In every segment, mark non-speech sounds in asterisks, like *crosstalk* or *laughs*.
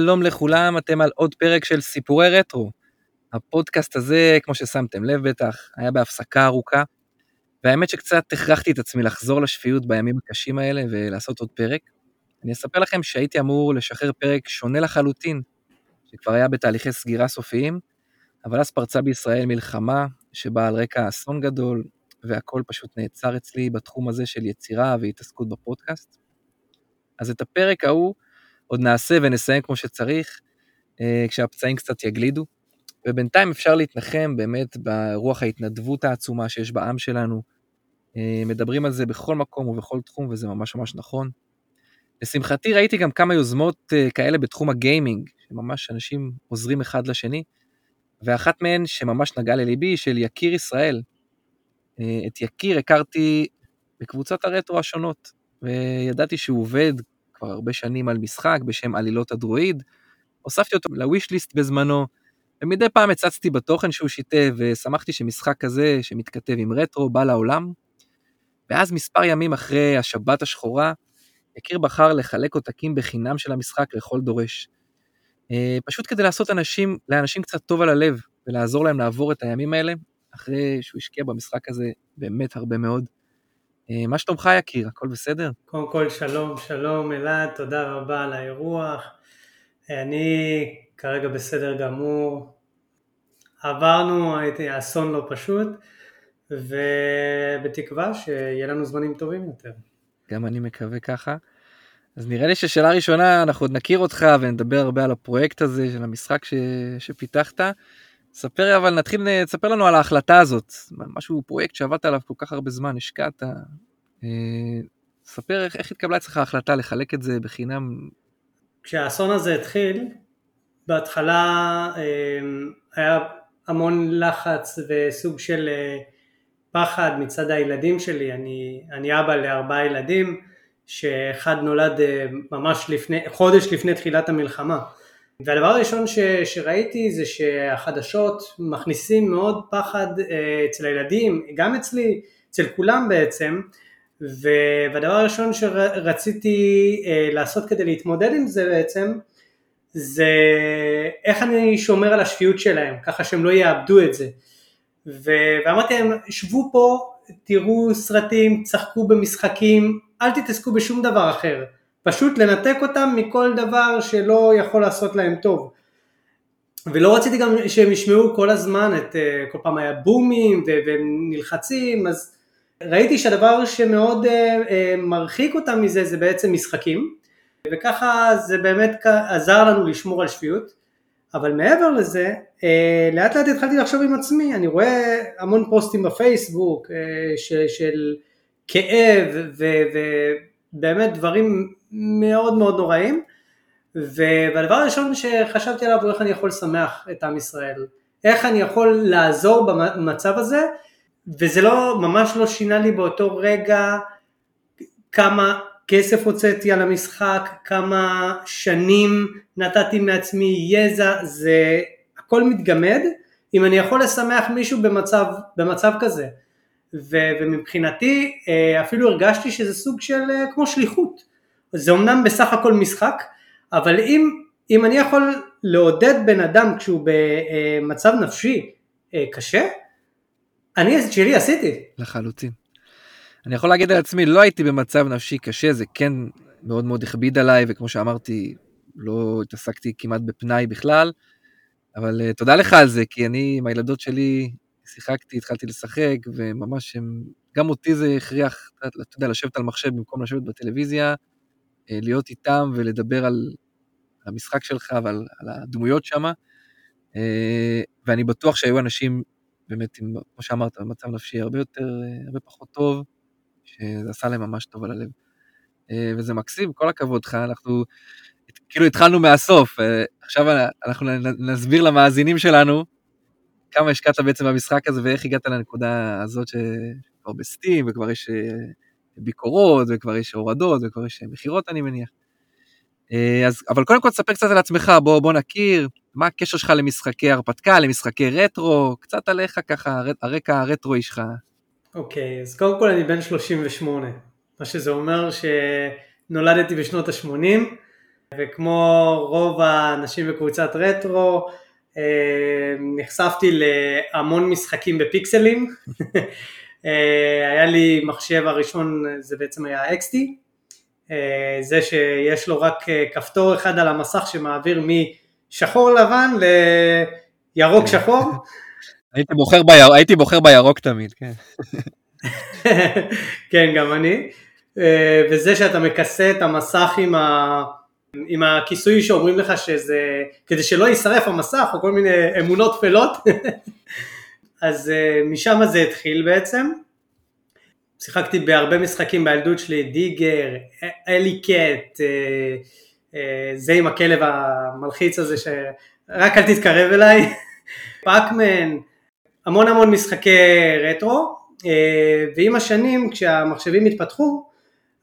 שלום לכולם, אתם על עוד פרק של סיפורי רטרו. הפודקאסט הזה, כמו ששמתם לב בטח, היה בהפסקה ארוכה, והאמת שקצת הכרחתי את עצמי לחזור לשפיות בימים הקשים האלה ולעשות עוד פרק. אני אספר לכם שהייתי אמור לשחרר פרק שונה לחלוטין, שכבר היה בתהליכי סגירה סופיים, אבל אז פרצה בישראל מלחמה שבאה על רקע אסון גדול, והכל פשוט נעצר אצלי בתחום הזה של יצירה והתעסקות בפודקאסט. אז את הפרק ההוא עוד נעשה ונסיים כמו שצריך, אה, כשהפצעים קצת יגלידו. ובינתיים אפשר להתנחם באמת ברוח ההתנדבות העצומה שיש בעם שלנו. אה, מדברים על זה בכל מקום ובכל תחום, וזה ממש ממש נכון. לשמחתי ראיתי גם כמה יוזמות אה, כאלה בתחום הגיימינג, שממש אנשים עוזרים אחד לשני, ואחת מהן שממש נגעה לליבי, של יקיר ישראל. את יקיר הכרתי בקבוצות הרטרו השונות, וידעתי שהוא עובד כבר הרבה שנים על משחק בשם עלילות הדרואיד. הוספתי אותו לוויש-ליסט בזמנו, ומדי פעם הצצתי בתוכן שהוא שיתף, ושמחתי שמשחק כזה, שמתכתב עם רטרו, בא לעולם. ואז מספר ימים אחרי השבת השחורה, יקיר בחר לחלק עותקים בחינם של המשחק לכל דורש. אה, פשוט כדי לעשות אנשים, לאנשים קצת טוב על הלב, ולעזור להם לעבור את הימים האלה, אחרי שהוא השקיע במשחק הזה באמת הרבה מאוד. אה, מה שלומך יקיר, הכל בסדר? קודם כל שלום, שלום אלעד, תודה רבה על האירוח. אני כרגע בסדר גמור. עברנו, אסון לא פשוט, ובתקווה שיהיה לנו זמנים טובים יותר. גם אני מקווה ככה. אז נראה לי ששאלה ראשונה, אנחנו עוד נכיר אותך ונדבר הרבה על הפרויקט הזה של המשחק ש... שפיתחת. ספר אבל נתחיל, תספר לנו על ההחלטה הזאת, משהו, פרויקט שעבדת עליו כל כך הרבה זמן, השקעת. אה, ספר איך, איך התקבלה אצלך ההחלטה לחלק את זה בחינם. כשהאסון הזה התחיל, בהתחלה אה, היה המון לחץ וסוג של אה, פחד מצד הילדים שלי, אני, אני אבא לארבעה ילדים, שאחד נולד ממש לפני, חודש לפני תחילת המלחמה. והדבר הראשון ש, שראיתי זה שהחדשות מכניסים מאוד פחד אה, אצל הילדים, גם אצלי, אצל כולם בעצם, והדבר הראשון שרציתי אה, לעשות כדי להתמודד עם זה בעצם, זה איך אני שומר על השפיות שלהם, ככה שהם לא יאבדו את זה. ואמרתי להם, שבו פה, תראו סרטים, צחקו במשחקים, אל תתעסקו בשום דבר אחר. פשוט לנתק אותם מכל דבר שלא יכול לעשות להם טוב. ולא רציתי גם שהם ישמעו כל הזמן את, אה, כל פעם היה בומים והם נלחצים, אז ראיתי שהדבר שמאוד אה, אה, מרחיק אותם מזה זה בעצם משחקים, וככה זה באמת עזר לנו לשמור על שפיות, אבל מעבר לזה, לאט לאט התחלתי לחשוב עם עצמי, אני רואה המון פוסטים בפייסבוק של, כאב ובאמת דברים מאוד מאוד נוראים, והדבר הראשון שחשבתי עליו הוא איך אני יכול לשמח את עם ישראל, איך אני יכול לעזור במצב הזה, וזה לא, ממש לא שינה לי באותו רגע כמה כסף הוצאתי על המשחק, כמה שנים נתתי מעצמי יזע, זה הכל מתגמד, אם אני יכול לשמח מישהו במצב, במצב כזה. ו, ומבחינתי אה, אפילו הרגשתי שזה סוג של אה, כמו שליחות. זה אמנם בסך הכל משחק, אבל אם, אם אני יכול לעודד בן אדם כשהוא במצב נפשי אה, קשה, אני את שלי עשיתי. לחלוטין. אני יכול להגיד על עצמי, לא הייתי במצב נפשי קשה, זה כן מאוד מאוד הכביד עליי, וכמו שאמרתי, לא התעסקתי כמעט בפנאי בכלל, אבל uh, תודה לך על זה, כי אני עם הילדות שלי שיחקתי, התחלתי לשחק, וממש הם, גם אותי זה הכריח, אתה יודע, לשבת על מחשב במקום לשבת בטלוויזיה, להיות איתם ולדבר על המשחק שלך ועל הדמויות שם. אה, ואני בטוח שהיו אנשים באמת, עם, כמו שאמרת, במצב נפשי הרבה יותר, אה, הרבה פחות טוב, שזה עשה להם ממש טוב על הלב. וזה מקסים, כל הכבוד לך, אנחנו כאילו התחלנו מהסוף, עכשיו אנחנו נסביר למאזינים שלנו כמה השקעת בעצם במשחק הזה ואיך הגעת לנקודה הזאת שכבר בסטים וכבר יש ביקורות, וכבר יש הורדות, וכבר יש מכירות, אני מניח. אה, אז, אבל קודם כל תספר קצת על עצמך, בוא, בוא נכיר, מה הקשר שלך למשחקי הרפתקה, למשחקי רטרו, קצת עליך ככה, הרקע הרטרואי שלך. אוקיי, okay, אז קודם כל אני בן 38, מה שזה אומר שנולדתי בשנות ה-80, וכמו רוב האנשים בקבוצת רטרו, אה, נחשפתי להמון משחקים בפיקסלים. *laughs* אה, היה לי מחשב הראשון, זה בעצם היה XT, זה שיש לו רק כפתור אחד על המסך שמעביר משחור לבן לירוק שחור. *laughs* הייתי בוחר, ביר... הייתי בוחר בירוק תמיד, כן. *laughs* כן, גם אני. וזה שאתה מכסה את המסך עם ה... עם הכיסוי שאומרים לך שזה, כדי שלא יישרף המסך או כל מיני אמונות טפלות, *laughs* אז uh, משם זה התחיל בעצם. שיחקתי בהרבה משחקים בילדות שלי, דיגר, אלי קט, uh, uh, זה עם הכלב המלחיץ הזה שרק אל תתקרב אליי, *laughs* פאקמן, המון המון משחקי רטרו, ועם השנים כשהמחשבים התפתחו,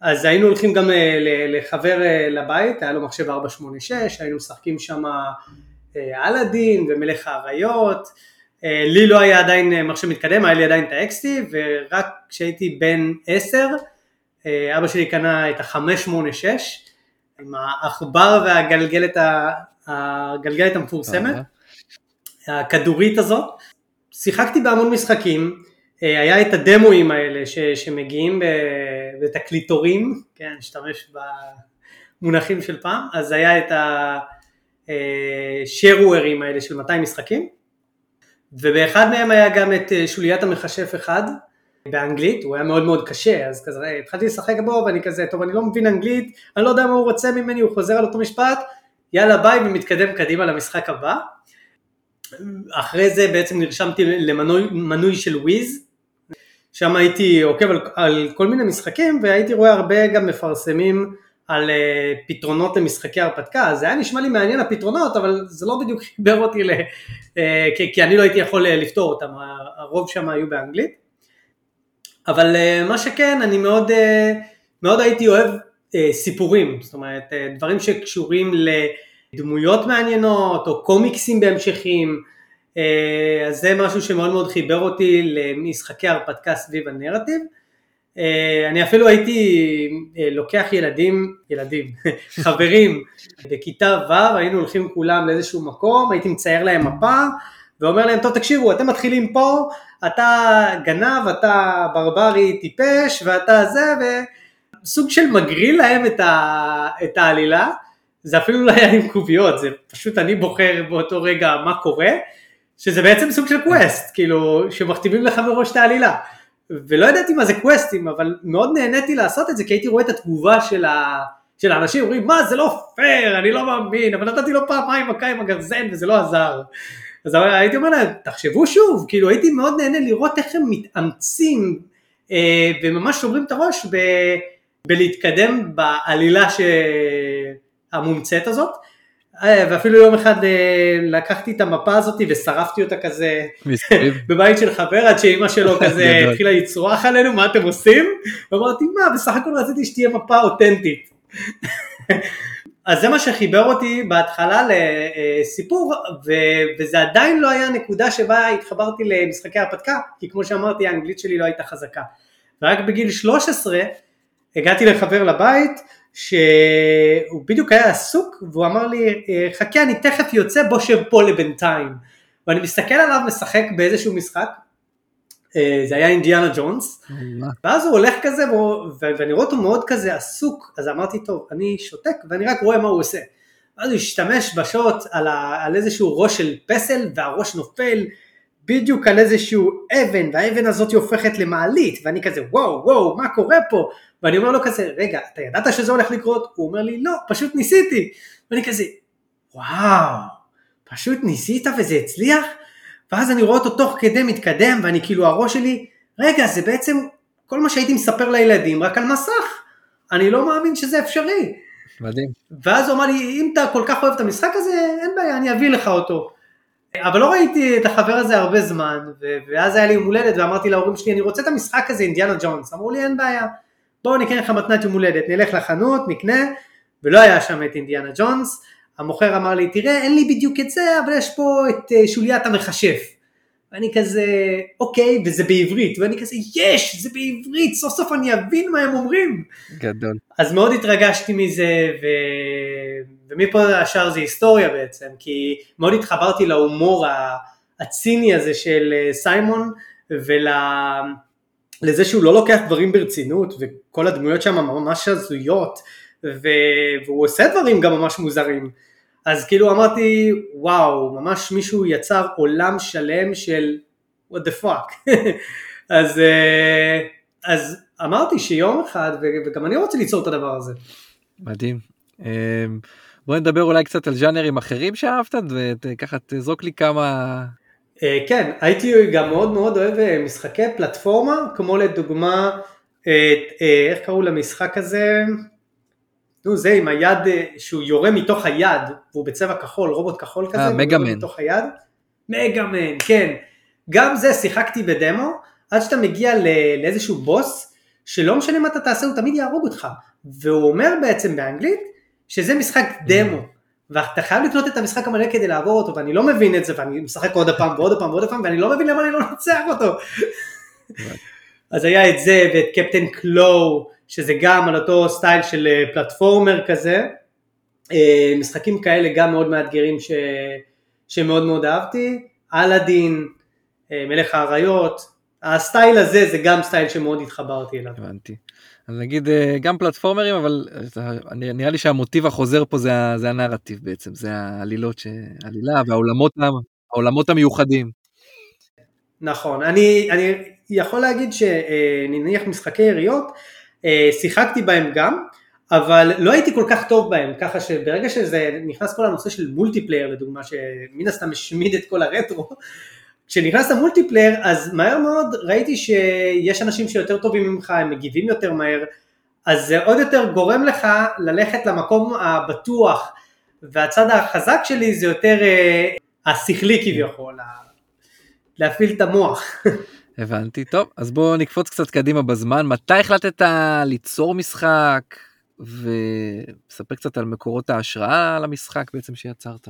אז היינו הולכים גם אה, לחבר אה, לבית, היה לו מחשב 486, היינו משחקים שם אה, אלאדין ומלך האריות, לי לא היה עדיין מחשב מתקדם, היה לי עדיין את ה-XT, ורק כשהייתי בן 10, אבא שלי קנה את ה-586, עם העכבר והגלגלת הגלגלת המפורסמת, הכדורית הזאת. שיחקתי בהמון משחקים, היה את הדמואים האלה ש, שמגיעים בתקליטורים, כן, נשתמש במונחים של פעם, אז היה את השרוולים האלה של 200 משחקים, ובאחד מהם היה גם את שוליית המכשף אחד, באנגלית, הוא היה מאוד מאוד קשה, אז כזה התחלתי לשחק בו ואני כזה, טוב אני לא מבין אנגלית, אני לא יודע מה הוא רוצה ממני, הוא חוזר על אותו משפט, יאללה ביי ומתקדם קדימה למשחק הבא. אחרי זה בעצם נרשמתי למנוי של וויז, שם הייתי עוקב על, על כל מיני משחקים והייתי רואה הרבה גם מפרסמים על uh, פתרונות למשחקי הרפתקה, זה היה נשמע לי מעניין הפתרונות אבל זה לא בדיוק *laughs* חיבר אותי, ל, uh, כי, אני לא הייתי יכול uh, לפתור אותם, הרוב שם היו באנגלית, אבל מה שכן אני מאוד, מאוד הייתי אוהב סיפורים, זאת אומרת דברים שקשורים לדמויות מעניינות או קומיקסים בהמשכים, אה, אז זה משהו שמאוד מאוד חיבר אותי למשחקי הרפתקה סביב הנרטיב. אה, אני אפילו הייתי אה, לוקח ילדים, ילדים, *laughs* חברים בכיתה ו', היינו הולכים כולם לאיזשהו מקום, הייתי מצייר להם מפה ואומר להם, טוב תקשיבו, אתם מתחילים פה, אתה גנב, אתה ברברי טיפש ואתה זה, וסוג של מגריל להם את, ה, את העלילה, זה אפילו לא היה עם קוביות, זה פשוט אני בוחר באותו רגע מה קורה, שזה בעצם סוג של quest, כאילו, שמכתיבים לך מראש את העלילה. ולא ידעתי מה זה קווסטים, אבל מאוד נהניתי לעשות את זה, כי הייתי רואה את התגובה של, ה... של האנשים, אומרים, מה, זה לא פייר, אני לא מאמין, אבל נתתי לו פעמיים מכה עם הגרזן וזה לא עזר. אז הייתי אומר להם, תחשבו שוב, כאילו הייתי מאוד נהנה לראות איך הם מתאמצים אה, וממש שוברים את הראש ב... בלהתקדם בעלילה ש... המומצאת הזאת. אה, ואפילו יום אחד אה, לקחתי את המפה הזאת ושרפתי אותה כזה *laughs* בבית של חבר עד שאימא שלו *laughs* כזה התחילה לצרוח עלינו מה אתם עושים? ואמרתי מה בסך הכל רציתי שתהיה מפה אותנטית. *laughs* אז זה מה שחיבר אותי בהתחלה לסיפור וזה עדיין לא היה נקודה שבה התחברתי למשחקי הרפתקה כי כמו שאמרתי האנגלית שלי לא הייתה חזקה. ורק בגיל 13 הגעתי לחבר לבית שהוא בדיוק היה עסוק והוא אמר לי חכה אני תכף יוצא בוא שב פה לבינתיים. ואני מסתכל עליו משחק באיזשהו משחק אה, זה היה אינדיאנה ג'ונס. ואז הוא הולך כזה ואני רואה אותו מאוד כזה עסוק אז אמרתי טוב אני שותק ואני רק רואה מה הוא עושה. ואז הוא השתמש בשוט על, ה, על איזשהו ראש של פסל והראש נופל בדיוק על איזשהו אבן והאבן הזאת הופכת למעלית ואני כזה וואו וואו מה קורה פה ואני אומר לו כזה, רגע, אתה ידעת שזה הולך לקרות? הוא אומר לי, לא, פשוט ניסיתי. ואני כזה, וואו, פשוט ניסית וזה הצליח? ואז אני רואה אותו תוך כדי מתקדם, ואני כאילו, הראש שלי, רגע, זה בעצם כל מה שהייתי מספר לילדים, רק על מסך. אני לא מאמין שזה אפשרי. מדהים. ואז הוא אמר לי, אם אתה כל כך אוהב את המשחק הזה, אין בעיה, אני אביא לך אותו. אבל לא ראיתי את החבר הזה הרבה זמן, ואז היה לי יום הולדת ואמרתי להורים שלי, אני רוצה את המשחק הזה, אינדיאנה ג'ונס. אמרו לי, אין בעיה. בואו נקנה לך מתנת יום הולדת, נלך לחנות, נקנה, ולא היה שם את אינדיאנה ג'ונס, המוכר אמר לי, תראה, אין לי בדיוק את זה, אבל יש פה את אה, שוליית המכשף. ואני כזה, אוקיי, וזה בעברית, ואני כזה, יש, זה בעברית, סוף סוף אני אבין מה הם אומרים. גדול. אז מאוד התרגשתי מזה, ו... ומפה השאר זה היסטוריה בעצם, כי מאוד התחברתי להומור הציני הזה של אה, סיימון, ולזה שהוא לא לוקח דברים ברצינות, וכל הדמויות שם ממש הזויות, ו... והוא עושה דברים גם ממש מוזרים. אז כאילו אמרתי, וואו, ממש מישהו יצר עולם שלם של what the fuck. *laughs* אז, אה, אז אמרתי שיום אחד, וגם אני רוצה ליצור את הדבר הזה. מדהים. אה, בוא נדבר אולי קצת על ז'אנרים אחרים שאהבת, וככה תזרוק לי כמה... אה, כן, הייתי גם מאוד מאוד אוהב משחקי פלטפורמה, כמו לדוגמה, איך קראו למשחק הזה? נו זה עם היד אה, שהוא יורה מתוך היד והוא בצבע כחול, רובוט כחול כזה, מגאמן. מתוך היד, מגאמן, כן, גם זה שיחקתי בדמו, עד שאתה מגיע לאיזשהו בוס, שלא משנה מה אתה תעשה הוא תמיד יהרוג אותך, והוא אומר בעצם באנגלית שזה משחק דמו, ואתה חייב לקנות את המשחק המלא כדי לעבור אותו, ואני לא מבין את זה, ואני משחק עוד פעם ועוד פעם ועוד פעם, ואני לא מבין למה אני לא מנצח אותו. *laughs* אז היה את זה ואת קפטן קלואו, שזה גם על אותו סטייל של אה, פלטפורמר כזה, אה, משחקים כאלה גם מאוד מאתגרים ש... שמאוד מאוד אהבתי, אלאדין, אה, מלך האריות, הסטייל הזה זה גם סטייל שמאוד התחברתי אליו. הבנתי. אז נגיד גם פלטפורמרים אבל נראה לי שהמוטיב החוזר פה זה, זה הנרטיב בעצם זה העלילות העלילה והעולמות העולמות המיוחדים. נכון אני אני יכול להגיד שנניח משחקי יריות אה, שיחקתי בהם גם, אבל לא הייתי כל כך טוב בהם, ככה שברגע שזה נכנס כל הנושא של multiplayer לדוגמה, שמן הסתם השמיד את כל הרטרו, כשנכנס ל multiplayer אז מהר מאוד ראיתי שיש אנשים שיותר טובים ממך, הם מגיבים יותר מהר, אז זה עוד יותר גורם לך ללכת למקום הבטוח, והצד החזק שלי זה יותר אה, השכלי כביכול, להפעיל את המוח. *laughs* הבנתי טוב אז בוא נקפוץ קצת קדימה בזמן מתי החלטת ליצור משחק וספר קצת על מקורות ההשראה למשחק בעצם שיצרת.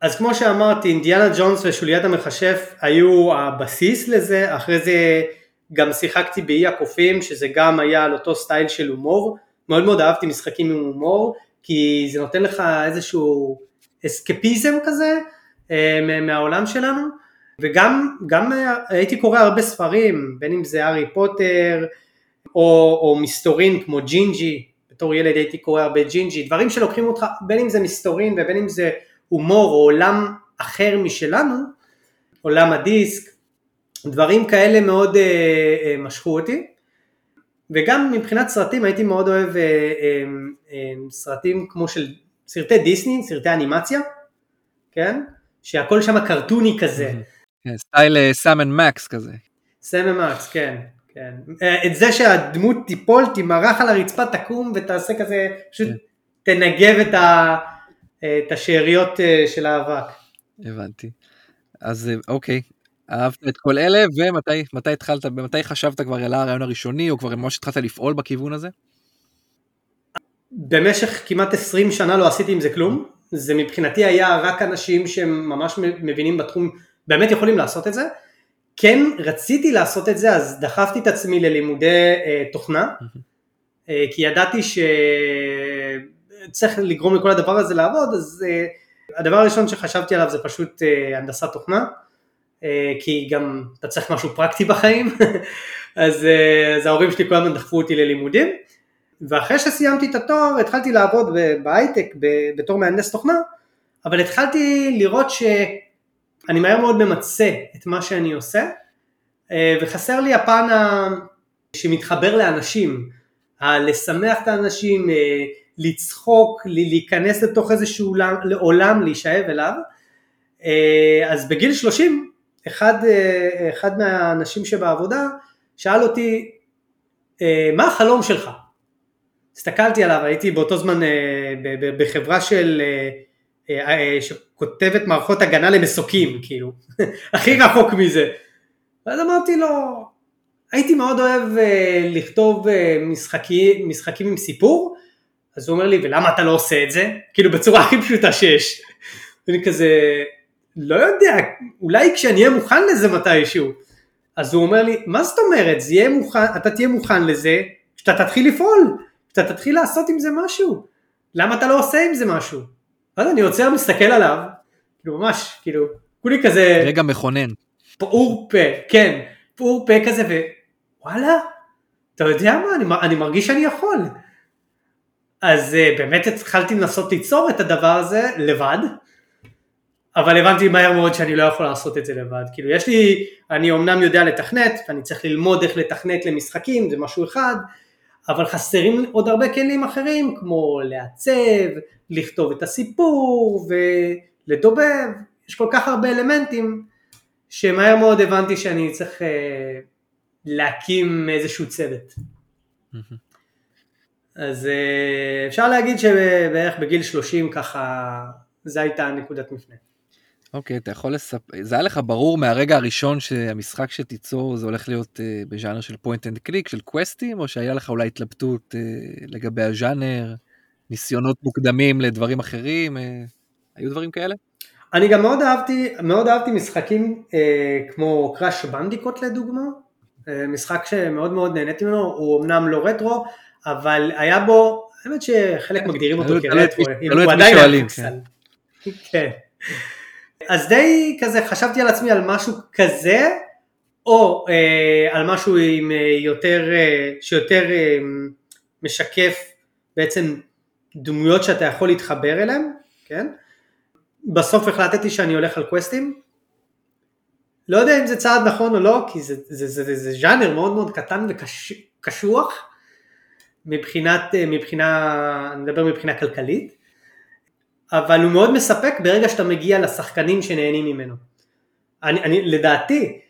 אז כמו שאמרתי אינדיאנה ג'ונס ושוליית המכשף היו הבסיס לזה. אחרי זה גם שיחקתי באי הקופים שזה גם היה על אותו סטייל של הומור. מאוד מאוד אהבתי משחקים עם הומור כי זה נותן לך איזשהו אסקפיזם כזה אה, מהעולם שלנו. וגם גם הייתי קורא הרבה ספרים, בין אם זה הארי פוטר או, או מסתורין כמו ג'ינג'י, בתור ילד הייתי קורא הרבה ג'ינג'י, דברים שלוקחים אותך, בין אם זה מסתורין ובין אם זה הומור או עולם אחר משלנו, עולם הדיסק, דברים כאלה מאוד אה, אה, משכו אותי. וגם מבחינת סרטים הייתי מאוד אוהב אה, אה, אה, סרטים כמו של סרטי דיסני, סרטי אנימציה, כן? שהכל שם קרטוני כזה. כן, סטייל סאמן מקס כזה. סאמן מקס, כן. כן. אה, את זה שהדמות תיפול, תימרח על הרצפה, תקום ותעשה כזה, פשוט כן. תנגב את, ה, את השאריות אה, של האבק. הבנתי. אז אה, אוקיי, אהבת את כל אלה, ומתי התחלת, מתי חשבת כבר על הרעיון הראשוני, או כבר ממש התחלת לפעול בכיוון הזה? במשך כמעט 20 שנה לא עשיתי עם זה כלום, זה מבחינתי היה רק אנשים שממש מבינים בתחום באמת יכולים לעשות את זה. כן רציתי לעשות את זה אז דחפתי את עצמי ללימודי אה, תוכנה אה, כי ידעתי שצריך לגרום לכל הדבר הזה לעבוד אז אה, הדבר הראשון שחשבתי עליו זה פשוט אה, הנדסת תוכנה אה, כי גם אתה צריך משהו פרקטי בחיים *laughs* אז, אה, אז ההורים שלי כל הזמן דחפו אותי ללימודים ואחרי שסיימתי את התואר התחלתי לעבוד בהייטק בתור מהנדס תוכנה אבל התחלתי לראות ש... אני מהר מאוד ממצה את מה שאני עושה, אה, וחסר לי הפן שמתחבר לאנשים, לשמח את האנשים, אה, לצחוק, להיכנס לתוך איזשהו עולם, לעולם, להישאב אליו. אה, אז בגיל 30, אחד, אחד מהאנשים שבעבודה שאל אותי, מה החלום שלך? הסתכלתי עליו, הייתי באותו זמן בחברה של אה, אה, שכותבת מערכות הגנה למסוקים, כאילו, *laughs* הכי רחוק מזה. ואז אמרתי לו, הייתי מאוד אוהב אה, לכתוב משחקים, משחקים עם סיפור, אז הוא אומר לי, ולמה אתה לא עושה את זה? כאילו בצורה הכי פשוטה שיש. ואני כזה, לא יודע, אולי כשאני אהיה מוכן לזה מתישהו. אז הוא אומר לי, מה זאת אומרת, זה יהיה מוכן, אתה תהיה מוכן לזה, כשאתה תתחיל לפעול, כשאתה תתחיל לעשות עם זה משהו. למה אתה לא עושה עם זה משהו? אז אני עוצר, מסתכל עליו, כאילו ממש, כאילו, כולי כזה... רגע מכונן. פעור פה, כן, פעור פה כזה, ווואלה, אתה יודע מה, אני, אני מרגיש שאני יכול. אז uh, באמת התחלתי לנסות ליצור את הדבר הזה לבד, אבל הבנתי מהר מאוד שאני לא יכול לעשות את זה לבד. כאילו יש לי, אני אמנם יודע לתכנת, ואני צריך ללמוד איך לתכנת למשחקים, זה משהו אחד, אבל חסרים עוד הרבה כלים אחרים, כמו לעצב, לכתוב את הסיפור ולדובב, יש כל כך הרבה אלמנטים שמהר מאוד הבנתי שאני צריך אה, להקים איזשהו צוות. אז אה, אפשר להגיד שבערך בגיל 30 ככה, זו הייתה נקודת מפנה. אוקיי, okay, אתה יכול לספר, זה היה לך ברור מהרגע הראשון שהמשחק שתיצור זה הולך להיות אה, בז'אנר של point and click, של קווסטים, או שהיה לך אולי התלבטות אה, לגבי הז'אנר, ניסיונות מוקדמים לדברים אחרים, אה, היו דברים כאלה? אני גם מאוד אהבתי, מאוד אהבתי משחקים אה, כמו קראש בנדיקוט לדוגמה, אה, משחק שמאוד מאוד נהניתי ממנו, הוא אמנם לא רטרו, אבל היה בו, האמת שחלק כן, מגדירים אותו כרטרו, הוא עדיין היה *laughs* כן. אז די כזה חשבתי על עצמי על משהו כזה, או אה, על משהו עם אה, יותר, אה, שיותר אה, משקף בעצם דמויות שאתה יכול להתחבר אליהן, כן? בסוף החלטתי שאני הולך על קווסטים. לא יודע אם זה צעד נכון או לא, כי זה, זה, זה, זה, זה ז'אנר מאוד מאוד קטן וקשוח מבחינת, אה, מבחינה, אני מדבר מבחינה כלכלית, אבל הוא מאוד מספק ברגע שאתה מגיע לשחקנים שנהנים ממנו. אני, אני, לדעתי,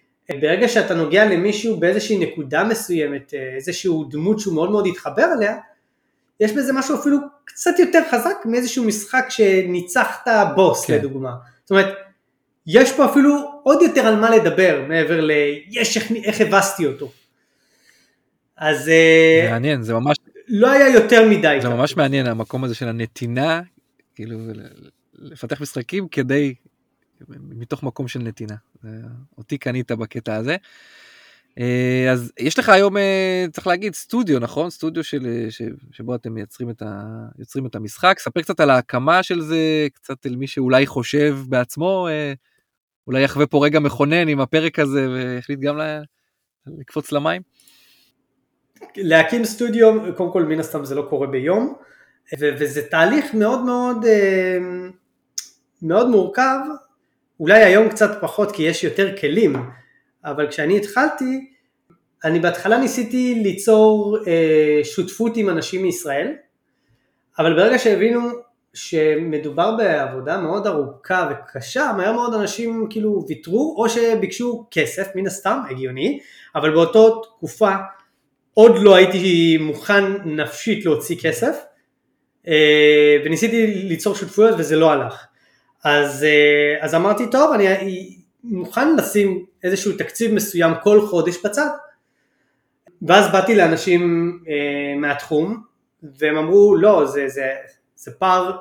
ברגע שאתה נוגע למישהו באיזושהי נקודה מסוימת, איזשהו דמות שהוא מאוד מאוד התחבר אליה, יש בזה משהו אפילו קצת יותר חזק מאיזשהו משחק שניצחת בוס כן. לדוגמה. זאת אומרת, יש פה אפילו עוד יותר על מה לדבר מעבר ל... יש איך, איך הבסתי אותו. אז... אה, מעניין, זה ממש... לא היה יותר מדי. זה ממש מעניין המקום הזה של הנתינה, כאילו לפתח משחקים כדי, מתוך מקום של נתינה. אותי קנית בקטע הזה. אה, אז יש לך היום, אה, צריך להגיד, סטודיו, נכון? סטודיו של, ש, שבו אתם מייצרים את, ה, יוצרים את המשחק. ספר קצת על ההקמה של זה, קצת אל מי שאולי חושב בעצמו, אולי יחווה פה רגע מכונן עם הפרק הזה והחליט גם לקפוץ למים. להקים סטודיו, קודם כל מן הסתם זה לא קורה ביום, וזה תהליך מאוד מאוד מאוד מורכב, אולי היום קצת פחות כי יש יותר כלים, אבל כשאני התחלתי, אני בהתחלה ניסיתי ליצור אה, שותפות עם אנשים מישראל, אבל ברגע שהבינו שמדובר בעבודה מאוד ארוכה וקשה, מהר מאוד אנשים כאילו ויתרו או שביקשו כסף, מן הסתם, הגיוני, אבל באותה תקופה עוד לא הייתי מוכן נפשית להוציא כסף, אה, וניסיתי ליצור שותפויות וזה לא הלך. אז, אה, אז אמרתי, טוב, אני מוכן לשים איזשהו תקציב מסוים כל חודש בצד. ואז באתי לאנשים אה, מהתחום, והם אמרו, לא, זה, זה, זה פער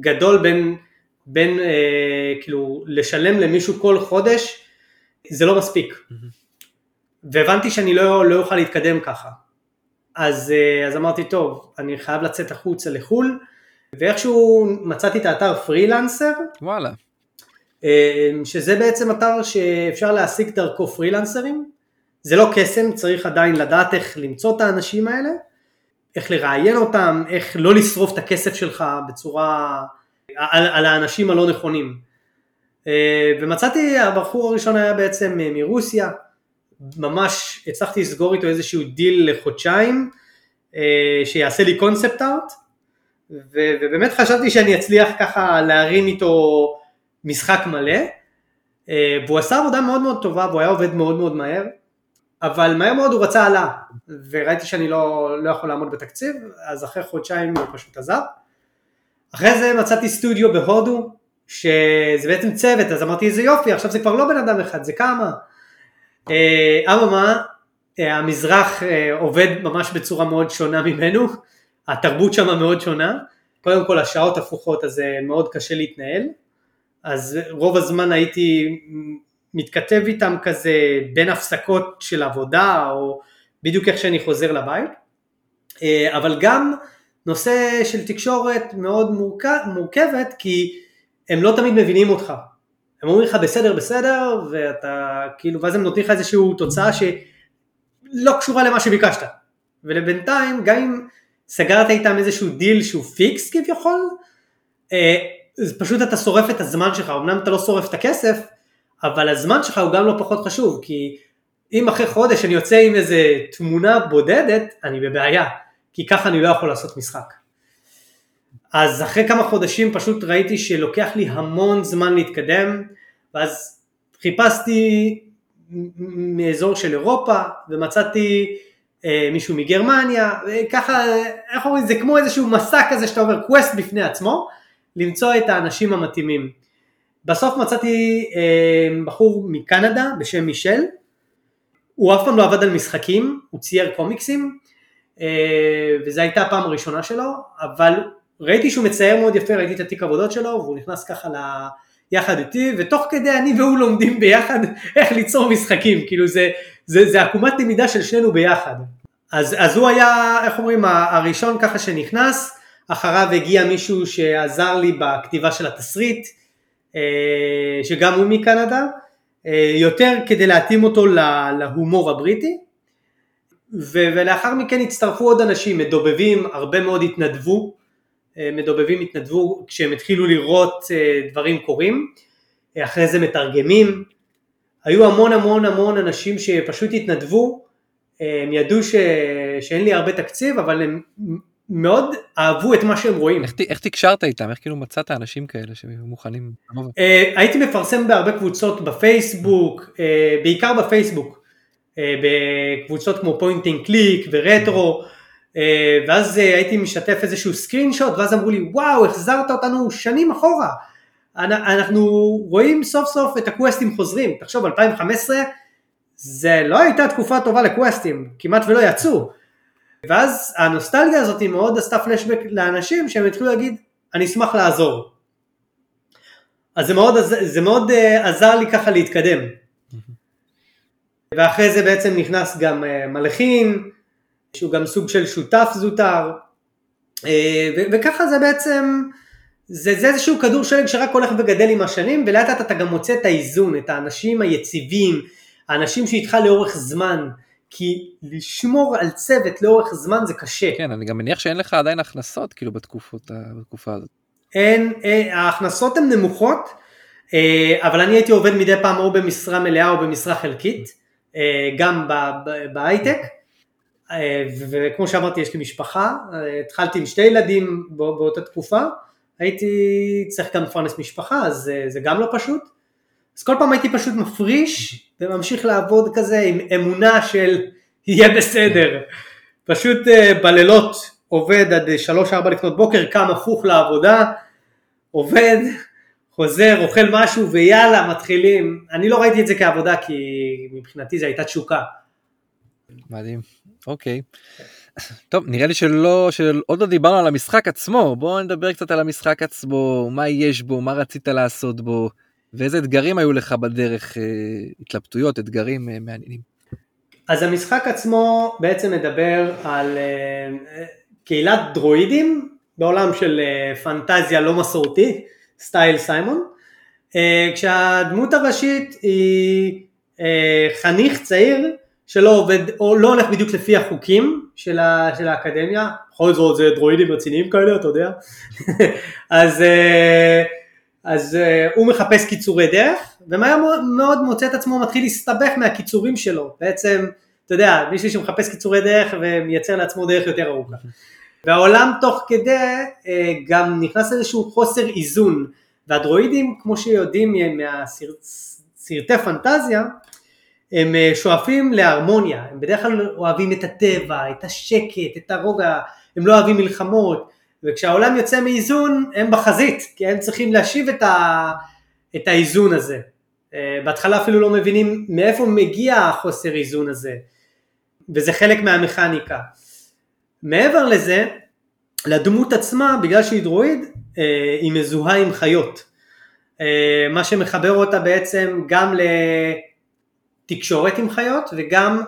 גדול בין, בין אה, כאילו, לשלם למישהו כל חודש, זה לא מספיק. Mm-hmm. והבנתי שאני לא, לא אוכל להתקדם ככה. אז, אה, אז אמרתי, טוב, אני חייב לצאת החוצה לחו"ל, ואיכשהו מצאתי את האתר פרילנסר. וואלה. אה, שזה בעצם אתר שאפשר להשיג דרכו פרילנסרים. זה לא קסם, צריך עדיין לדעת איך למצוא את האנשים האלה, איך לראיין אותם, איך לא לשרוף את הכסף שלך בצורה, על, על האנשים הלא נכונים. אה, ומצאתי, הבחור הראשון היה בעצם מרוסיה, ממש הצלחתי לסגור איתו איזשהו דיל לחודשיים, אה, שיעשה לי קונספט ארט, ובאמת חשבתי שאני אצליח ככה להרים איתו משחק מלא, אה, והוא עשה עבודה מאוד מאוד טובה והוא היה עובד מאוד מאוד מהר, אבל מהר מאוד הוא רצה עלה, וראיתי שאני לא, לא יכול לעמוד בתקציב, אז אחרי חודשיים הוא פשוט עזב. אחרי זה מצאתי סטודיו בהודו, שזה בעצם צוות, אז אמרתי איזה יופי, עכשיו זה כבר לא בן אדם אחד, זה כמה. אה, אממה, אה, המזרח עובד ממש בצורה מאוד שונה ממנו, התרבות שם מאוד שונה, קודם כל השעות הפוכות אז מאוד קשה להתנהל, אז רוב הזמן הייתי מתכתב איתם כזה בין הפסקות של עבודה או בדיוק איך שאני חוזר לבית, אה, אבל גם נושא של תקשורת מאוד מורכב, מורכבת כי הם לא תמיד מבינים אותך. הם אומרים לך בסדר בסדר ואתה כאילו ואז הם נותנים לך איזושהי תוצאה שלא קשורה למה שביקשת. ולבינתיים גם אם סגרת איתם איזשהו דיל שהוא fix כביכול אה, אז פשוט אתה שורף את הזמן שלך, אמנם אתה לא שורף את הכסף אבל הזמן שלך הוא גם לא פחות חשוב כי אם אחרי חודש אני יוצא עם איזה תמונה בודדת אני בבעיה כי ככה אני לא יכול לעשות משחק אז אחרי כמה חודשים פשוט ראיתי שלוקח לי המון זמן להתקדם, ואז חיפשתי מאזור של אירופה, ומצאתי אה, מישהו מגרמניה, וככה, איך אומרים, זה כמו איזשהו מסע כזה שאתה עובר קווסט בפני עצמו, למצוא את האנשים המתאימים. בסוף מצאתי אה, בחור מקנדה בשם מישל, הוא אף פעם לא עבד על משחקים, הוא צייר קומיקסים, אה, וזו הייתה הפעם הראשונה שלו, אבל ראיתי שהוא מצייר מאוד יפה, ראיתי את התיק עבודות שלו, והוא נכנס ככה ל... יחד איתי, ותוך כדי אני והוא לומדים ביחד *laughs* איך ליצור משחקים, כאילו זה, זה, זה עקומת למידה של שנינו ביחד. אז, אז הוא היה, איך אומרים, הראשון ככה שנכנס, אחריו הגיע מישהו שעזר לי בכתיבה של התסריט, אה, שגם הוא מקנדה, אה, יותר כדי להתאים אותו להומור הבריטי, ולאחר מכן הצטרפו עוד אנשים, מדובבים, הרבה מאוד התנדבו, מדובבים התנדבו כשהם התחילו לראות אה, דברים קורים, אה, אחרי זה מתרגמים, היו המון המון המון אנשים שפשוט התנדבו, הם ידעו ש... שאין לי הרבה תקציב אבל הם מאוד אהבו את מה שהם רואים. איך, איך תקשרת איתם? איך כאילו מצאת אנשים כאלה שמוכנים? הייתי מפרסם בהרבה קבוצות בפייסבוק, בעיקר בפייסבוק, בקבוצות כמו point and click ורטרו. אה, ואז אה, הייתי משתף איזשהו סקרין שוט ואז אמרו לי וואו החזרת אותנו שנים אחורה. אנחנו רואים סוף סוף את הקווסטים חוזרים. תחשוב 2015 זה לא הייתה תקופה טובה לקווסטים כמעט ולא יצאו. ואז הנוסטלגיה הזאת מאוד עשתה פלשבק לאנשים שהם התחילו להגיד אני אשמח לעזור. אז זה מאוד, זה מאוד uh, עזר לי ככה להתקדם. ואחרי זה בעצם נכנס גם מלחין שהוא גם סוג של שותף זוטר, אה, וככה זה בעצם, זה, זה איזשהו כדור שלג שרק הולך וגדל עם השנים, ולאט לאט אתה גם מוצא את האיזון, את האנשים היציבים, האנשים שאיתך לאורך זמן, כי לשמור על צוות לאורך זמן זה קשה. כן, אני גם מניח שאין לך עדיין הכנסות כאילו בתקופות, בתקופה הזאת. אין, אין, אה, ההכנסות הן נמוכות, אה, אבל אני הייתי עובד מדי פעם או במשרה מלאה או במשרה חלקית, גם בהייטק. אה, וכמו שאמרתי יש לי משפחה, אה, התחלתי עם שתי ילדים באותה תקופה, הייתי צריך גם לפרנס משפחה אז אה, זה גם לא פשוט, אז כל פעם הייתי פשוט מפריש וממשיך לעבוד כזה עם אמונה של יהיה בסדר, פשוט בלילות עובד עד 3-4 לפנות בוקר, קם הפוך לעבודה, עובד, חוזר, אוכל משהו ויאללה מתחילים, אני לא ראיתי את זה כעבודה כי מבחינתי זה הייתה תשוקה. מדהים. אוקיי. טוב נראה לי שלא שעוד לא דיברנו על המשחק עצמו בואו נדבר קצת על המשחק עצמו מה יש בו מה רצית לעשות בו ואיזה אתגרים היו לך בדרך אה, התלבטויות אתגרים אה, מעניינים. אז המשחק עצמו בעצם מדבר על אה, קהילת דרואידים בעולם של פנטזיה לא מסורתי סטייל סיימון כשהדמות הראשית היא חניך צעיר שלא עובד, או לא הולך בדיוק לפי החוקים של, ה, של האקדמיה, בכל זאת זה דרואידים רציניים כאלה, אתה יודע, *laughs* אז, אה, אז אה, הוא מחפש קיצורי דרך, ומהר מאוד מוצא את עצמו מתחיל להסתבך מהקיצורים שלו, בעצם, אתה יודע, מישהו שמחפש קיצורי דרך ומייצר לעצמו דרך יותר ארוכה. והעולם תוך כדי אה, גם נכנס לאיזשהו חוסר איזון, והדרואידים, כמו שיודעים מהסרטי פנטזיה, הם אה, שואפים להרמוניה, הם בדרך כלל אוהבים את הטבע, את השקט, את הרוגע, הם לא אוהבים מלחמות, וכשהעולם יוצא מאיזון הם בחזית, כי הם צריכים להשיב את, ה, את האיזון הזה. אה, בהתחלה אפילו לא מבינים מאיפה מגיע החוסר איזון הזה, וזה חלק מהמכניקה. מעבר לזה, לדמות עצמה, בגלל שהיא דרואיד, אה, היא מזוהה עם חיות. מה שמחבר אותה בעצם גם לתקשורת עם חיות וגם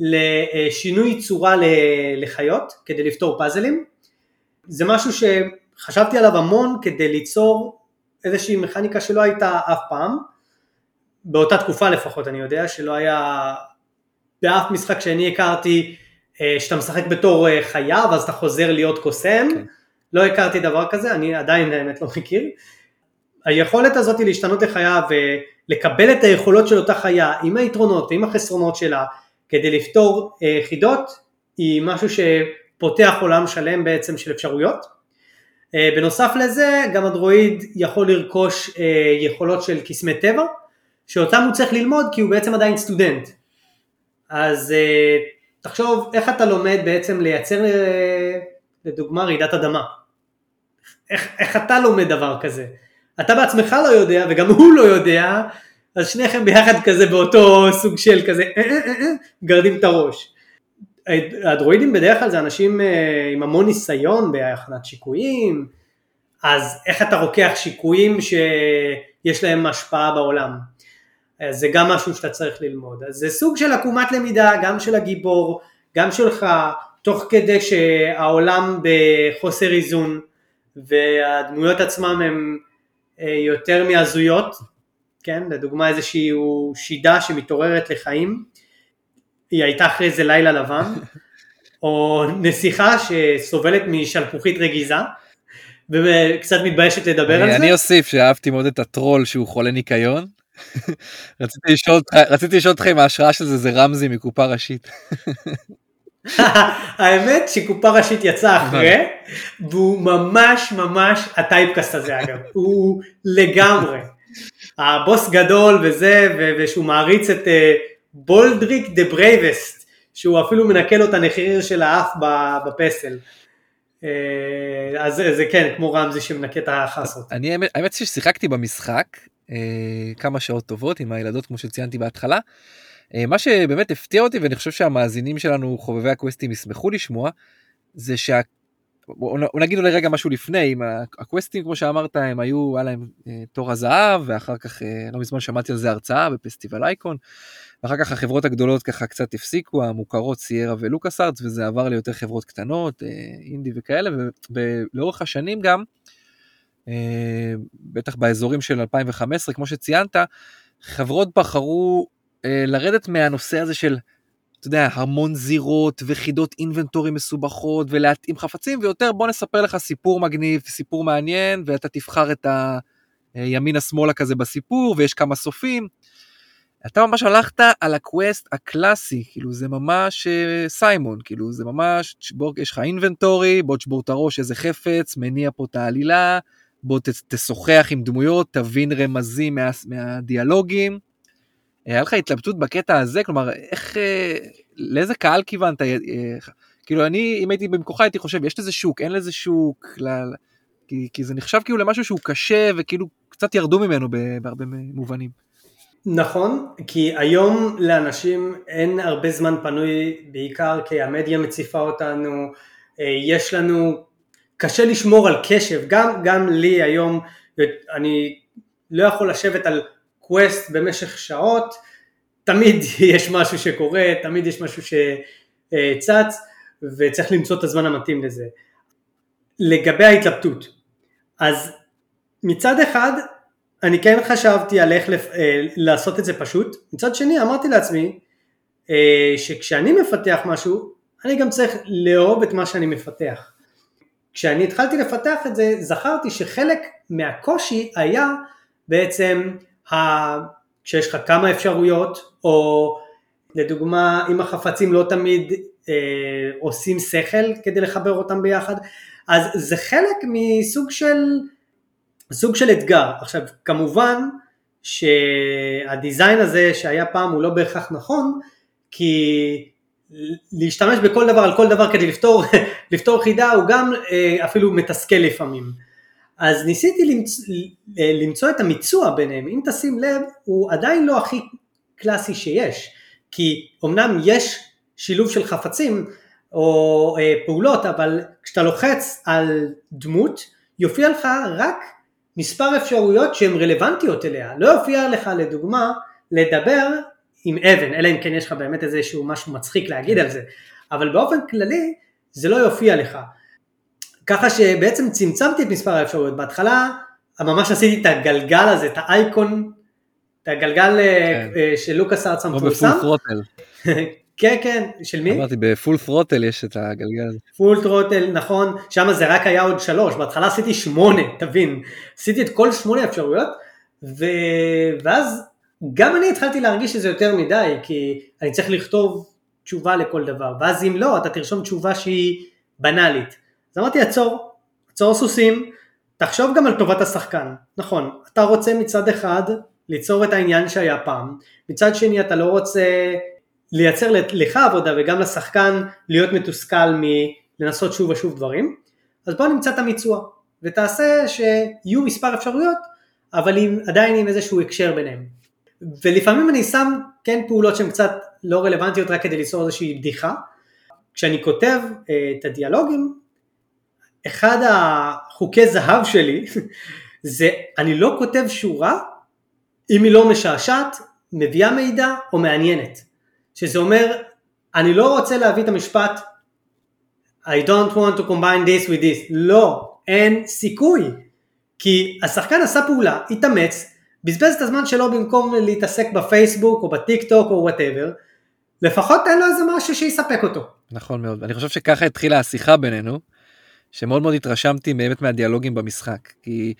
לשינוי צורה לחיות כדי לפתור פאזלים. זה משהו שחשבתי עליו המון כדי ליצור איזושהי מכניקה שלא הייתה אף פעם, באותה תקופה לפחות אני יודע, שלא היה באף משחק שאני הכרתי אה, שאתה משחק בתור אה, חיה ואז אתה חוזר להיות קוסם, כן. לא הכרתי דבר כזה, אני עדיין האמת לא מכיר. היכולת הזאת להשתנות לחיה ולקבל את היכולות של אותה חיה עם היתרונות ועם החסרונות שלה כדי לפתור אה, חידות היא משהו שפותח עולם שלם בעצם של אפשרויות. בנוסף לזה גם הדרואיד יכול לרכוש יכולות של קסמי טבע שאותם הוא צריך ללמוד כי הוא בעצם עדיין סטודנט. אז תחשוב איך אתה לומד בעצם לייצר לדוגמה רעידת אדמה. איך, איך אתה לומד דבר כזה? אתה בעצמך לא יודע וגם הוא לא יודע, אז שניכם ביחד כזה באותו סוג של כזה אה, אה, אה, גרדים את הראש. הדרואידים בדרך כלל זה אנשים עם המון ניסיון בהכנת שיקויים, אז איך אתה רוקח שיקויים שיש להם השפעה בעולם? זה גם משהו שאתה צריך ללמוד. אז זה סוג של עקומת למידה, גם של הגיבור, גם שלך, תוך כדי שהעולם בחוסר איזון והדמויות עצמם אה, יותר מהזויות, כן, לדוגמה איזושהי שידה שמתעוררת לחיים, היא הייתה אחרי איזה לילה לבן, *laughs* או נסיכה שסובלת משלפוחית רגיזה, וקצת מתביישת לדבר אני, על זה. אני אוסיף שאהבתי מאוד את הטרול שהוא חולה ניקיון, *laughs* רציתי לשאול אותך, רציתי לשאול אותך אם ההשראה של זה זה רמזי מקופה ראשית. *laughs* *laughs* האמת שקופה ראשית יצא אחרי, והוא ממש ממש הטייפקאסט הזה אגב, *laughs* הוא לגמרי. הבוס גדול וזה, ושהוא מעריץ את אה, בולדריק the bravest, שהוא אפילו מנקה לו את הנחיר של האף בפסל. אה, אז זה כן, כמו רמזי שמנקה את החסות. אני האמת ששיחקתי במשחק, אה, כמה שעות טובות עם הילדות כמו שציינתי בהתחלה. אה, מה שבאמת הפתיע אותי ואני חושב שהמאזינים שלנו חובבי הקווסטים ישמחו לשמוע זה שה... בוא נגיד אולי רגע משהו לפני, עם הקווסטים כמו שאמרת הם היו, היה להם אה, תור הזהב ואחר כך לא מזמן שמעתי על זה הרצאה בפסטיבל אייקון. ואחר כך החברות הגדולות ככה קצת הפסיקו, המוכרות סיירה ולוקאס ארץ וזה עבר ליותר חברות קטנות, אינדי וכאלה ולאורך השנים גם אה, בטח באזורים של 2015, כמו שציינת, חברות בחרו אה, לרדת מהנושא הזה של, אתה יודע, המון זירות וחידות אינבנטורי מסובכות ולהתאים חפצים, ויותר בוא נספר לך סיפור מגניב, סיפור מעניין, ואתה תבחר את הימינה-שמאלה כזה בסיפור, ויש כמה סופים. אתה ממש הלכת על הקווסט הקלאסי, כאילו זה ממש uh, סיימון, כאילו זה ממש, בוא, יש לך אינבנטורי, בוא תשבור את הראש איזה חפץ, מניע פה את העלילה, בוא תשוחח עם דמויות, תבין רמזים מה, מהדיאלוגים. אה, היה לך התלבטות בקטע הזה? כלומר, איך, אה, לאיזה קהל כיוונת? אה, כאילו, אני, אם הייתי במקוחה, הייתי חושב, יש לזה שוק, אין לזה שוק, כי, כי זה נחשב כאילו למשהו שהוא קשה, וכאילו קצת ירדו ממנו בהרבה מובנים. נכון, כי היום לאנשים אין הרבה זמן פנוי, בעיקר כי המדיה מציפה אותנו, יש לנו קשה לשמור על קשב, גם, גם לי היום, אני לא יכול לשבת על קווסט במשך שעות, תמיד *laughs* יש משהו שקורה, תמיד יש משהו שצץ, וצריך למצוא את הזמן המתאים לזה. לגבי ההתלבטות, אז מצד אחד אני כן חשבתי על איך לפ... אה, לעשות את זה פשוט, מצד שני אמרתי לעצמי אה, שכשאני מפתח משהו אני גם צריך לאהוב את מה שאני מפתח. כשאני התחלתי לפתח את זה, זכרתי שחלק מהקושי היה בעצם. כשיש לך כמה אפשרויות, או לדוגמה אם החפצים לא תמיד אה, עושים שכל כדי לחבר אותם ביחד, אז זה חלק מסוג של, סוג של אתגר. עכשיו כמובן שהדיזיין הזה שהיה פעם הוא לא בהכרח נכון, כי להשתמש בכל דבר על כל דבר כדי לפתור, *laughs* לפתור חידה הוא גם אה, אפילו מתסכל לפעמים. אז ניסיתי למצוא, אה, למצוא את המיצוע ביניהם, אם תשים לב הוא עדיין לא הכי קלאסי שיש, כי אמנם יש שילוב של חפצים או אה, פעולות, אבל כשאתה לוחץ על דמות יופיע לך רק מספר אפשרויות שהן רלוונטיות אליה. לא יופיע לך לדוגמה לדבר עם אבן, אלא אם כן יש לך באמת איזשהו משהו מצחיק להגיד על זה, אבל באופן כללי זה לא יופיע לך. ככה שבעצם צמצמתי את מספר האפשרויות. בהתחלה ממש עשיתי את הגלגל הזה, את האייקון, את הגלגל כן. אה, של לוקאס ארטס המפורסם. או בפול ת'רוטל. *laughs* כן, כן, של מי? אמרתי, בפול ת'רוטל יש את הגלגל הזה. פול ת'רוטל, נכון, שם זה רק היה עוד שלוש, בהתחלה עשיתי שמונה, תבין, עשיתי את כל שמונה אפשרויות, ו... ואז גם אני התחלתי להרגיש שזה יותר מדי, כי אני צריך לכתוב תשובה לכל דבר, ואז אם לא, אתה תרשום תשובה שהיא בנאלית. אמרתי, עצור, עצור סוסים, תחשוב גם על טובת השחקן. נכון, אתה רוצה מצד אחד ליצור את העניין שהיה פעם, מצד שני אתה לא רוצה לייצר לך עבודה וגם לשחקן להיות מתוסכל מלנסות שוב ושוב דברים, אז בוא נמצא את המיצוע ותעשה שיהיו מספר אפשרויות אבל עם, עדיין עם איזשהו הקשר ביניהם. ולפעמים אני שם כן פעולות שהן קצת לא רלוונטיות רק כדי ליצור איזושהי בדיחה. כשאני כותב אה, את הדיאלוגים, אחד החוקי זהב שלי זה אני לא כותב שורה אם היא לא משעשעת, מביאה מידע או מעניינת. שזה אומר, אני לא רוצה להביא את המשפט I don't want to combine this with this, לא, אין סיכוי, כי השחקן עשה פעולה, התאמץ, בזבז את הזמן שלו במקום להתעסק בפייסבוק או בטיק טוק או whatever, לפחות תן לו איזה משהו שיספק אותו. נכון מאוד, אני חושב שככה התחילה השיחה בינינו, שמאוד מאוד התרשמתי באמת מהדיאלוגים במשחק, כי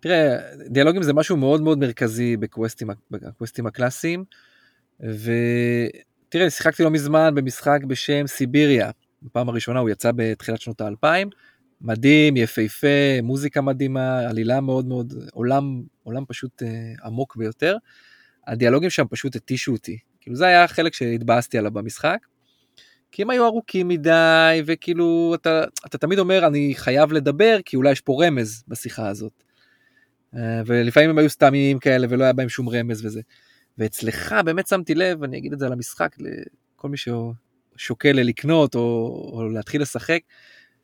תראה, דיאלוגים זה משהו מאוד מאוד מרכזי בקווסטים, בקווסטים הקלאסיים, ותראה, שיחקתי לא מזמן במשחק בשם סיביריה. בפעם הראשונה הוא יצא בתחילת שנות האלפיים. מדהים, יפהפה, מוזיקה מדהימה, עלילה מאוד מאוד, עולם, עולם פשוט אה, עמוק ביותר. הדיאלוגים שם פשוט התישו אותי. כאילו זה היה החלק שהתבאסתי עליו במשחק. כי הם היו ארוכים מדי, וכאילו אתה, אתה תמיד אומר אני חייב לדבר כי אולי יש פה רמז בשיחה הזאת. אה, ולפעמים הם היו סתמים כאלה ולא היה בהם שום רמז וזה. ואצלך באמת שמתי לב, אני אגיד את זה על המשחק, לכל מי ששוקל לקנות או, או להתחיל לשחק,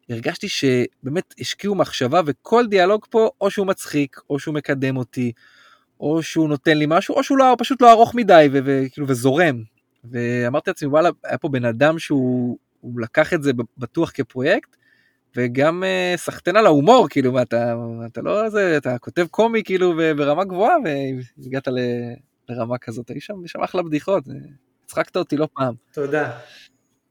הרגשתי שבאמת השקיעו מחשבה וכל דיאלוג פה או שהוא מצחיק או שהוא מקדם אותי או שהוא נותן לי משהו או שהוא לא, פשוט לא ארוך מדי וכאילו וזורם. ואמרתי לעצמי וואלה היה פה בן אדם שהוא לקח את זה בטוח כפרויקט וגם uh, סחטיין על ההומור כאילו אתה, אתה לא זה אתה כותב קומי כאילו ברמה גבוהה והגעת ל... לרמה כזאת, היו שם, שם אחלה בדיחות, הצחקת אותי לא פעם. תודה,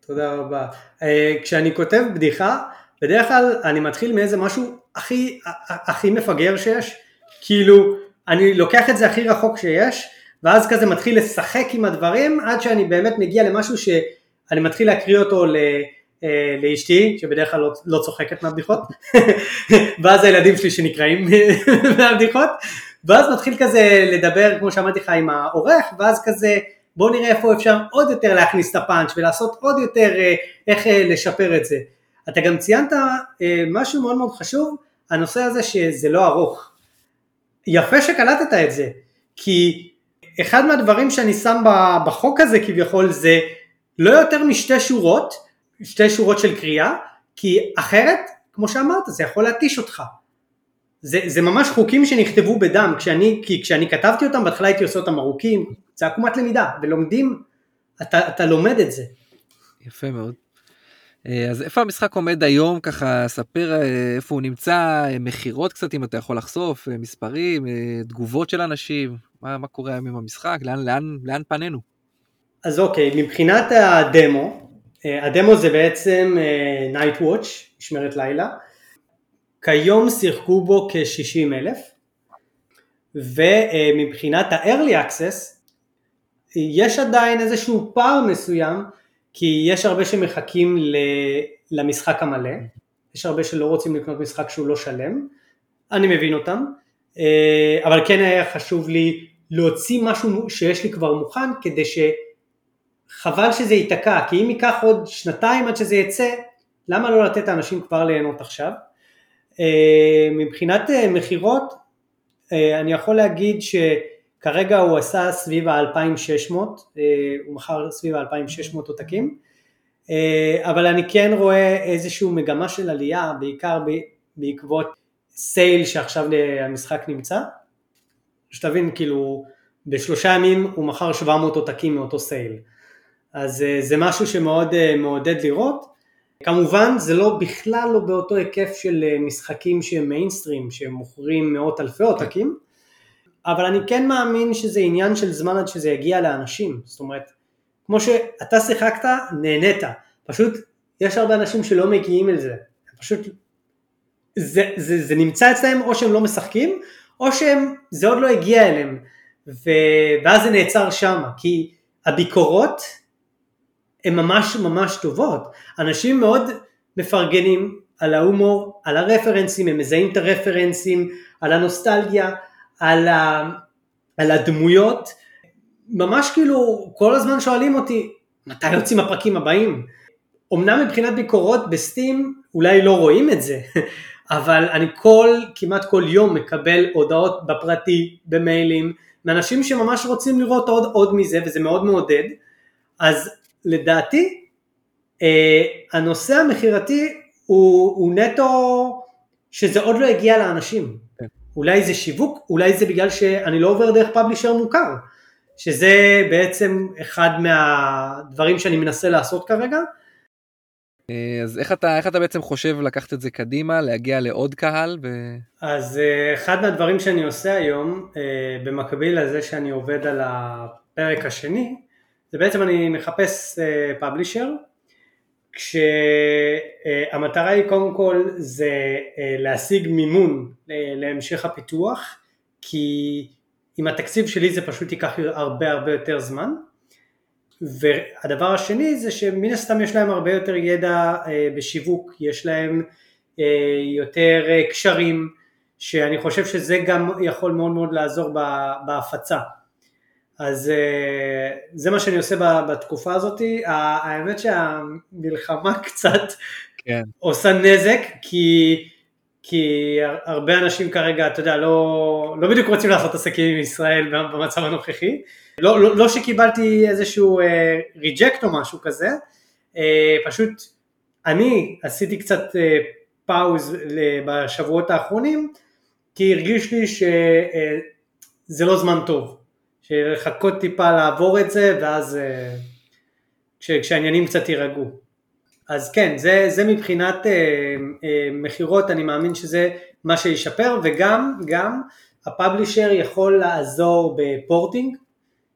תודה רבה. אה, כשאני כותב בדיחה, בדרך כלל אני מתחיל מאיזה משהו הכי, הכי מפגר שיש, כאילו אני לוקח את זה הכי רחוק שיש, ואז כזה מתחיל לשחק עם הדברים, עד שאני באמת מגיע למשהו שאני מתחיל להקריא אותו ל... אה, לאשתי, שבדרך כלל לא, לא צוחקת מהבדיחות, *laughs* ואז הילדים שלי שנקראים *laughs* מהבדיחות, ואז מתחיל כזה לדבר, כמו שאמרתי לך, עם העורך, ואז כזה, בוא נראה איפה אפשר עוד יותר להכניס את הפאנץ' ולעשות עוד יותר אה, איך אה, לשפר את זה. אתה גם ציינת משהו מאוד מאוד חשוב, הנושא הזה שזה לא ארוך. יפה שקלטת את זה, כי אחד מהדברים שאני שם בחוק הזה כביכול זה לא יותר משתי שורות, שתי שורות של קריאה, כי אחרת, כמו שאמרת, זה יכול להתיש אותך. זה, זה ממש חוקים שנכתבו בדם, כשאני, כי כשאני כתבתי אותם בהתחלה הייתי עושה אותם ארוכים, זה עקומת למידה, ולומדים, אתה, אתה לומד את זה. יפה מאוד. אה, אז איפה המשחק עומד היום ככה ספר אה, איפה הוא נמצא אה, מכירות קצת אם אתה יכול לחשוף מספרים תגובות של אנשים מה, מה קורה היום עם המשחק? לאן לאן לאן פנינו. אז אוקיי מבחינת הדמו הדמו זה בעצם night watch משמרת לילה. כיום שיחקו בו כ-60 אלף ומבחינת ה-early access יש עדיין איזשהו פער מסוים כי יש הרבה שמחכים למשחק המלא, יש הרבה שלא רוצים לקנות משחק שהוא לא שלם, אני מבין אותם, אה, אבל כן היה חשוב לי להוציא משהו שיש לי כבר מוכן כדי שחבל שזה ייתקע, כי אם ייקח עוד שנתיים עד שזה יצא, למה לא לתת לאנשים כבר ליהנות עכשיו? אה, מבחינת אה, מכירות, אה, אני יכול להגיד שכרגע הוא עשה סביב ה-2600, הוא מכר סביב ה-2600 עותקים, אבל אני כן רואה איזושהי מגמה של עלייה, בעיקר בעקבות סייל שעכשיו המשחק נמצא, שתבין כאילו בשלושה ימים הוא מכר 700 עותקים מאותו סייל. אז אה, זה משהו שמאוד אה, מעודד לראות. כמובן זה לא בכלל לא באותו היקף של אה, משחקים שהם מיינסטרים שמוכרים מאות אלפי עותקים, אבל אני כן מאמין שזה עניין של זמן עד שזה יגיע לאנשים, זאת אומרת, כמו שאתה שיחקת, נהנית, פשוט יש הרבה אנשים שלא מגיעים אל זה, פשוט זה, זה, זה נמצא אצלם או שהם לא משחקים, או שהם, זה עוד לא הגיע אליהם, ו, ואז זה נעצר שם, כי הביקורות הן ממש ממש טובות, אנשים מאוד מפרגנים על ההומור, על הרפרנסים, הם מזהים את הרפרנסים, על הנוסטלגיה, על, ה, על הדמויות, ממש כאילו כל הזמן שואלים אותי מתי יוצאים הפרקים הבאים. אמנם מבחינת ביקורות בסטים אולי לא רואים את זה, אבל אני כל, כמעט כל יום מקבל הודעות בפרטי, במיילים, מאנשים שממש רוצים לראות עוד, עוד מזה וזה מאוד מעודד, אז לדעתי אה, הנושא המכירתי הוא, הוא נטו שזה עוד לא הגיע לאנשים. כן. אולי זה שיווק, אולי זה בגלל שאני לא עובר דרך פאבלישר מוכר, שזה בעצם אחד מהדברים שאני מנסה לעשות כרגע. אה, אז איך אתה, איך אתה בעצם חושב לקחת את זה קדימה, להגיע לעוד קהל? ו... אז אה, אחד מהדברים שאני עושה היום, אה, במקביל לזה שאני עובד על הפרק השני, זה בעצם אני מחפש פאבלישר, כשהמטרה היא קודם כל זה להשיג מימון להמשך הפיתוח, כי עם התקציב שלי זה פשוט ייקח הרבה הרבה יותר זמן. והדבר השני זה שמן הסתם יש להם הרבה יותר ידע בשיווק, יש להם יותר קשרים, שאני חושב שזה גם יכול מאוד מאוד לעזור בהפצה. אז זה מה שאני עושה בתקופה הזאת, האמת שהמלחמה *laughs* קצת כן. עושה נזק, כי כי הרבה אנשים כרגע, אתה יודע, לא, לא בדיוק רוצים לעשות עסקים עם ישראל במצב הנוכחי. לא, לא, לא שקיבלתי איזשהו ריג'קט אה, או משהו כזה, אה, פשוט אני עשיתי קצת אה, פאוז בשבועות האחרונים, כי הרגיש לי שזה לא זמן טוב, שלחכות טיפה לעבור את זה, ואז כשהעניינים קצת יירגעו. אז כן, זה, זה מבחינת אה, אה, מכירות, אני מאמין שזה מה שישפר, וגם גם הפאבלישר יכול לעזור בפורטינג,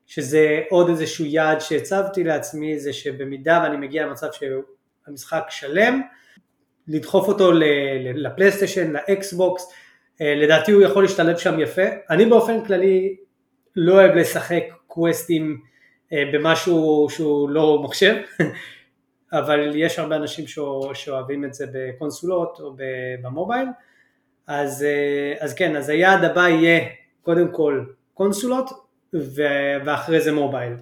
שזה עוד איזשהו יעד שהצבתי לעצמי, זה שבמידה ואני מגיע למצב שהמשחק שלם, לדחוף אותו לפלייסטיישן, לאקסבוקס, אה, לדעתי הוא יכול להשתלב שם יפה. אני באופן כללי לא אוהב לשחק קווסטים אה, במשהו שהוא לא מחשב, *laughs* אבל יש הרבה אנשים שאוהבים את זה בקונסולות או במובייל, אז, אה, אז כן, אז היעד הבא יהיה קודם כל קונסולות ואחרי זה מובייל.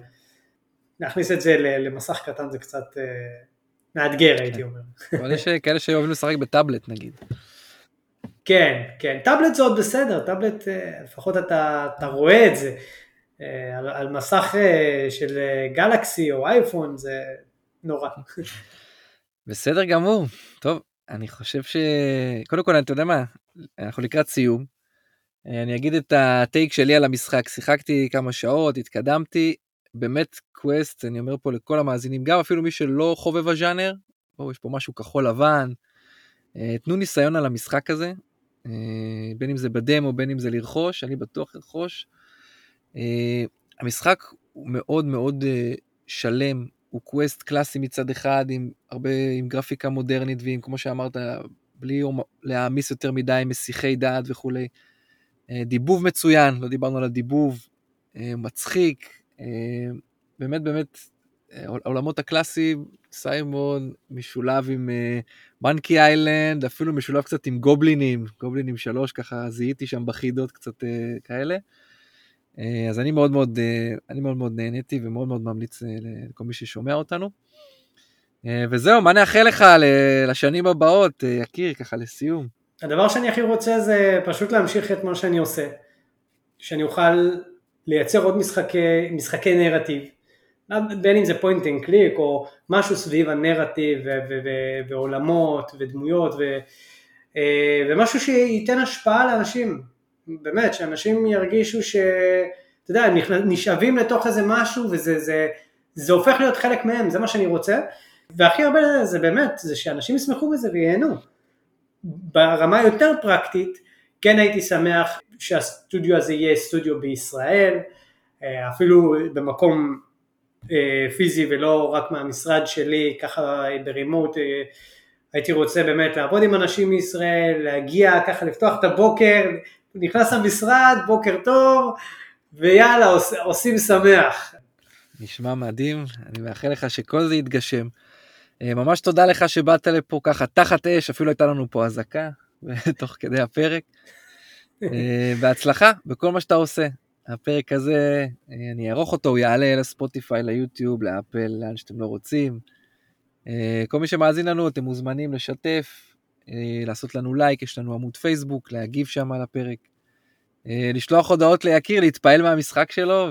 להכניס את זה למסך קטן זה קצת אה, מאתגר הייתי כן. אומר. *laughs* אבל יש כאלה שאוהבים לשחק בטאבלט נגיד. כן, כן, טאבלט זה עוד בסדר, טאבלט אה, לפחות אתה, אתה רואה את זה, על, על מסך של גלקסי או אייפון זה נורא. בסדר גמור. טוב, אני חושב ש... קודם כל, אתה יודע מה? אנחנו לקראת סיום. אני אגיד את ה take שלי על המשחק. שיחקתי כמה שעות, התקדמתי. באמת quest, אני אומר פה לכל המאזינים, גם אפילו מי שלא חובב הז'אנר, בואו, יש פה משהו כחול לבן. אה, תנו ניסיון על המשחק הזה, אה, בין אם זה בדמו, בין אם זה לרכוש, אני בטוח לרכוש. אה, המשחק הוא מאוד מאוד שלם, הוא quest קלאסי מצד אחד, עם הרבה, עם גרפיקה מודרנית, ועם, כמו שאמרת, בלי להעמיס יותר מדי מסיחי דעת וכולי. אה, דיבוב מצוין, לא דיברנו על הדיבוב, אה, מצחיק, אה, באמת באמת, העולמות הקלאסיים, סיימון משולב עם מנקי איילנד, אפילו משולב קצת עם גובלינים, גובלינים שלוש, ככה זיהיתי שם בחידות קצת כאלה. אה, אז אני מאוד מאוד, אה, אני מאוד מאוד נהניתי ומאוד מאוד ממליץ אה, לכל מי ששומע אותנו. וזהו, מה נאחל לך לשנים הבאות, יקיר, ככה לסיום? הדבר שאני הכי רוצה זה פשוט להמשיך את מה שאני עושה. שאני אוכל לייצר עוד משחקי, משחקי נרטיב, בין אם זה point and click או משהו סביב הנרטיב ו- ו- ו- ועולמות ודמויות ומשהו שייתן השפעה לאנשים, באמת, שאנשים ירגישו ש... אתה יודע, הם נשאבים לתוך איזה משהו וזה זה, זה הופך להיות חלק מהם, זה מה שאני רוצה, והכי הרבה זה באמת, זה שאנשים ישמחו בזה וייהנו. ברמה יותר פרקטית, כן הייתי שמח שהסטודיו הזה יהיה סטודיו בישראל, אה, אפילו במקום אה, פיזי ולא רק מהמשרד שלי, ככה ברימוט, אה, הייתי רוצה באמת לעבוד עם אנשים מישראל, להגיע ככה לפתוח את הבוקר, נכנס למשרד, בוקר טוב, ויאללה, עוש, עושים שמח. נשמע מדהים, אני מאחל לך שכל זה יתגשם. ממש תודה לך שבאת לפה ככה תחת אש, אפילו הייתה לנו פה אזעקה *laughs* תוך כדי הפרק. בהצלחה בכל מה שאתה עושה. הפרק הזה, אה, אני אערוך אותו, הוא יעלה לספוטיפיי, ליוטיוב, לאפל, לאן שאתם לא רוצים. אה, כל מי שמאזין לנו, אתם מוזמנים לשתף, אה, לעשות לנו לייק, יש לנו עמוד פייסבוק, להגיב שם על הפרק. לשלוח הודעות ליקיר, להתפעל מהמשחק שלו,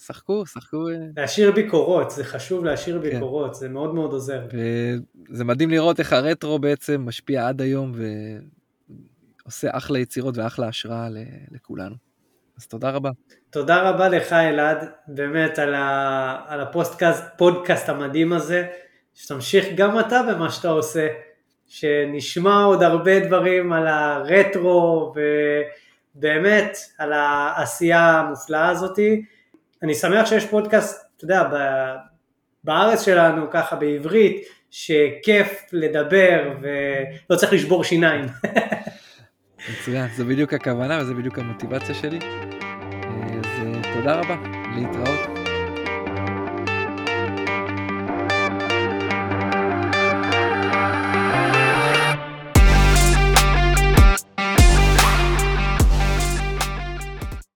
ושחקו, שחקו. להשאיר ביקורות, זה חשוב להשאיר כן. ביקורות, זה מאוד מאוד עוזר. זה מדהים לראות איך הרטרו בעצם משפיע עד היום, ועושה אחלה יצירות ואחלה השראה לכולנו. אז תודה רבה. תודה רבה לך אלעד, באמת על, ה, על הפודקאסט פודקאסט המדהים הזה, שתמשיך גם אתה במה שאתה עושה, שנשמע עוד הרבה דברים על הרטרו ובאמת על העשייה המופלאה הזאתי. אני שמח שיש פודקאסט, אתה יודע, בארץ שלנו ככה בעברית, שכיף לדבר ולא צריך לשבור שיניים. *laughs* מצוין, זו בדיוק הכוונה וזה בדיוק המוטיבציה שלי. אז תודה רבה, להתראות.